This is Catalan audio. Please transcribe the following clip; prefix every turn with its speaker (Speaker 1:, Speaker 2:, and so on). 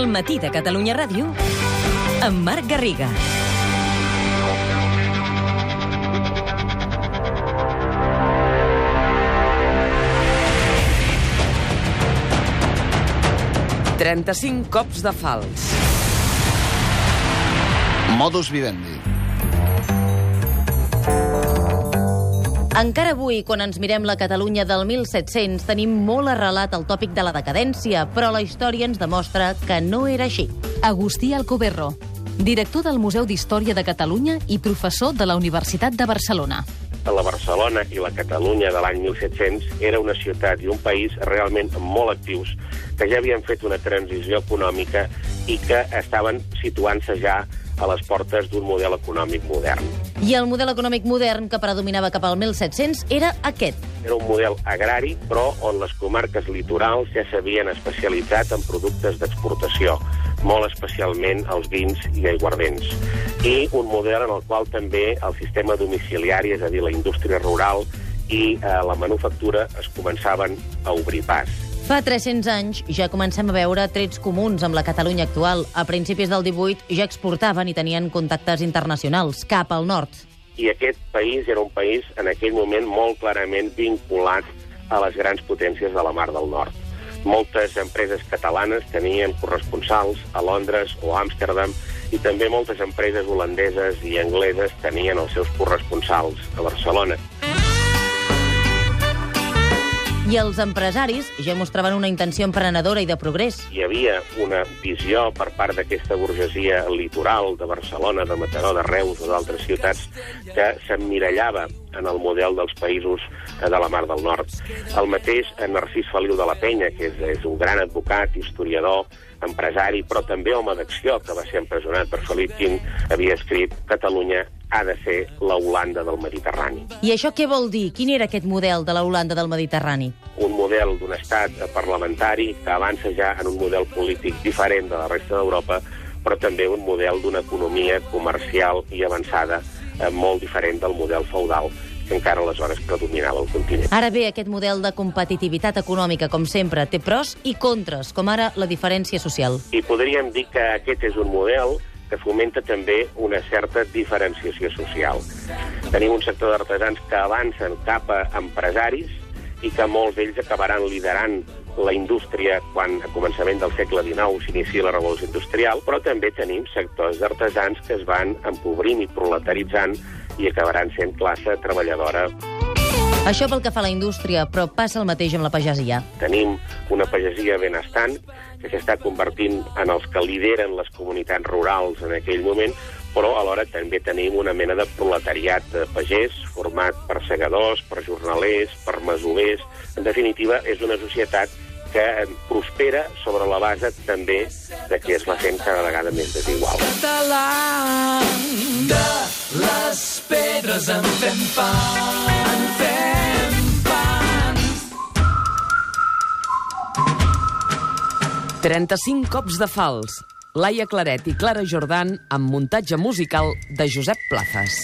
Speaker 1: El matí de Catalunya Ràdio amb Marc Garriga.
Speaker 2: Trenta-cinc cops de fals.
Speaker 3: Modus vivendi.
Speaker 4: Encara avui, quan ens mirem la Catalunya del 1700, tenim molt arrelat el tòpic de la decadència, però la història ens demostra que no era així.
Speaker 5: Agustí Alcoberro, director del Museu d'Història de Catalunya i professor de la Universitat de Barcelona.
Speaker 6: la Barcelona i la Catalunya de l'any 1700 era una ciutat i un país realment molt actius que ja havien fet una transició econòmica i que estaven situant-se ja a les portes d'un model econòmic modern.
Speaker 4: I el model econòmic modern que predominava cap al 1700 era aquest.
Speaker 6: Era un model agrari, però on les comarques litorals ja s'havien especialitzat en productes d'exportació, molt especialment els vins i aiguardents. I un model en el qual també el sistema domiciliari, és a dir, la indústria rural i eh, la manufactura es començaven a obrir pas.
Speaker 4: Fa 300 anys ja comencem a veure trets comuns amb la Catalunya actual. A principis del 18 ja exportaven i tenien contactes internacionals cap al nord.
Speaker 6: I aquest país era un país, en aquell moment, molt clarament vinculat a les grans potències de la Mar del Nord. Moltes empreses catalanes tenien corresponsals a Londres o a Amsterdam i també moltes empreses holandeses i angleses tenien els seus corresponsals a Barcelona.
Speaker 4: I els empresaris ja mostraven una intenció emprenedora i de progrés.
Speaker 6: Hi havia una visió per part d'aquesta burgesia litoral de Barcelona, de Mataró, de Reus o d'altres ciutats que s'emmirallava en el model dels països de la Mar del Nord. El mateix Narcís Feliu de la Penya, que és, és un gran advocat, historiador, empresari, però també home d'acció, que va ser empresonat per Felip Quint, havia escrit Catalunya ha de ser la Holanda del Mediterrani.
Speaker 4: I això què vol dir? Quin era aquest model de la Holanda del Mediterrani?
Speaker 6: Un model d'un estat parlamentari que avança ja en un model polític diferent de la resta d'Europa, però també un model d'una economia comercial i avançada eh, molt diferent del model feudal que encara aleshores predominava al continent.
Speaker 4: Ara bé, aquest model de competitivitat econòmica, com sempre, té pros i contres, com ara la diferència social.
Speaker 6: I podríem dir que aquest és un model que fomenta també una certa diferenciació social. Tenim un sector d'artesans que avancen cap a empresaris i que molts d'ells acabaran liderant la indústria quan a començament del segle XIX s'inicia la revolució industrial, però també tenim sectors d'artesans que es van empobrint i proletaritzant i acabaran sent classe treballadora
Speaker 4: Això pel que fa a la indústria, però passa el mateix amb la pagesia.
Speaker 6: Tenim una pagesia benestant que s'està convertint en els que lideren les comunitats rurals en aquell moment, però alhora també tenim una mena de proletariat de pagès format per segadors, per jornalers, per masolers. En definitiva, és una societat que prospera sobre la base també de que es va fent cada vegada més desigual.
Speaker 7: català de les pedres en fem pa
Speaker 2: 35 cops de fals. Laia Claret i Clara Jordan amb muntatge musical de Josep Plazas.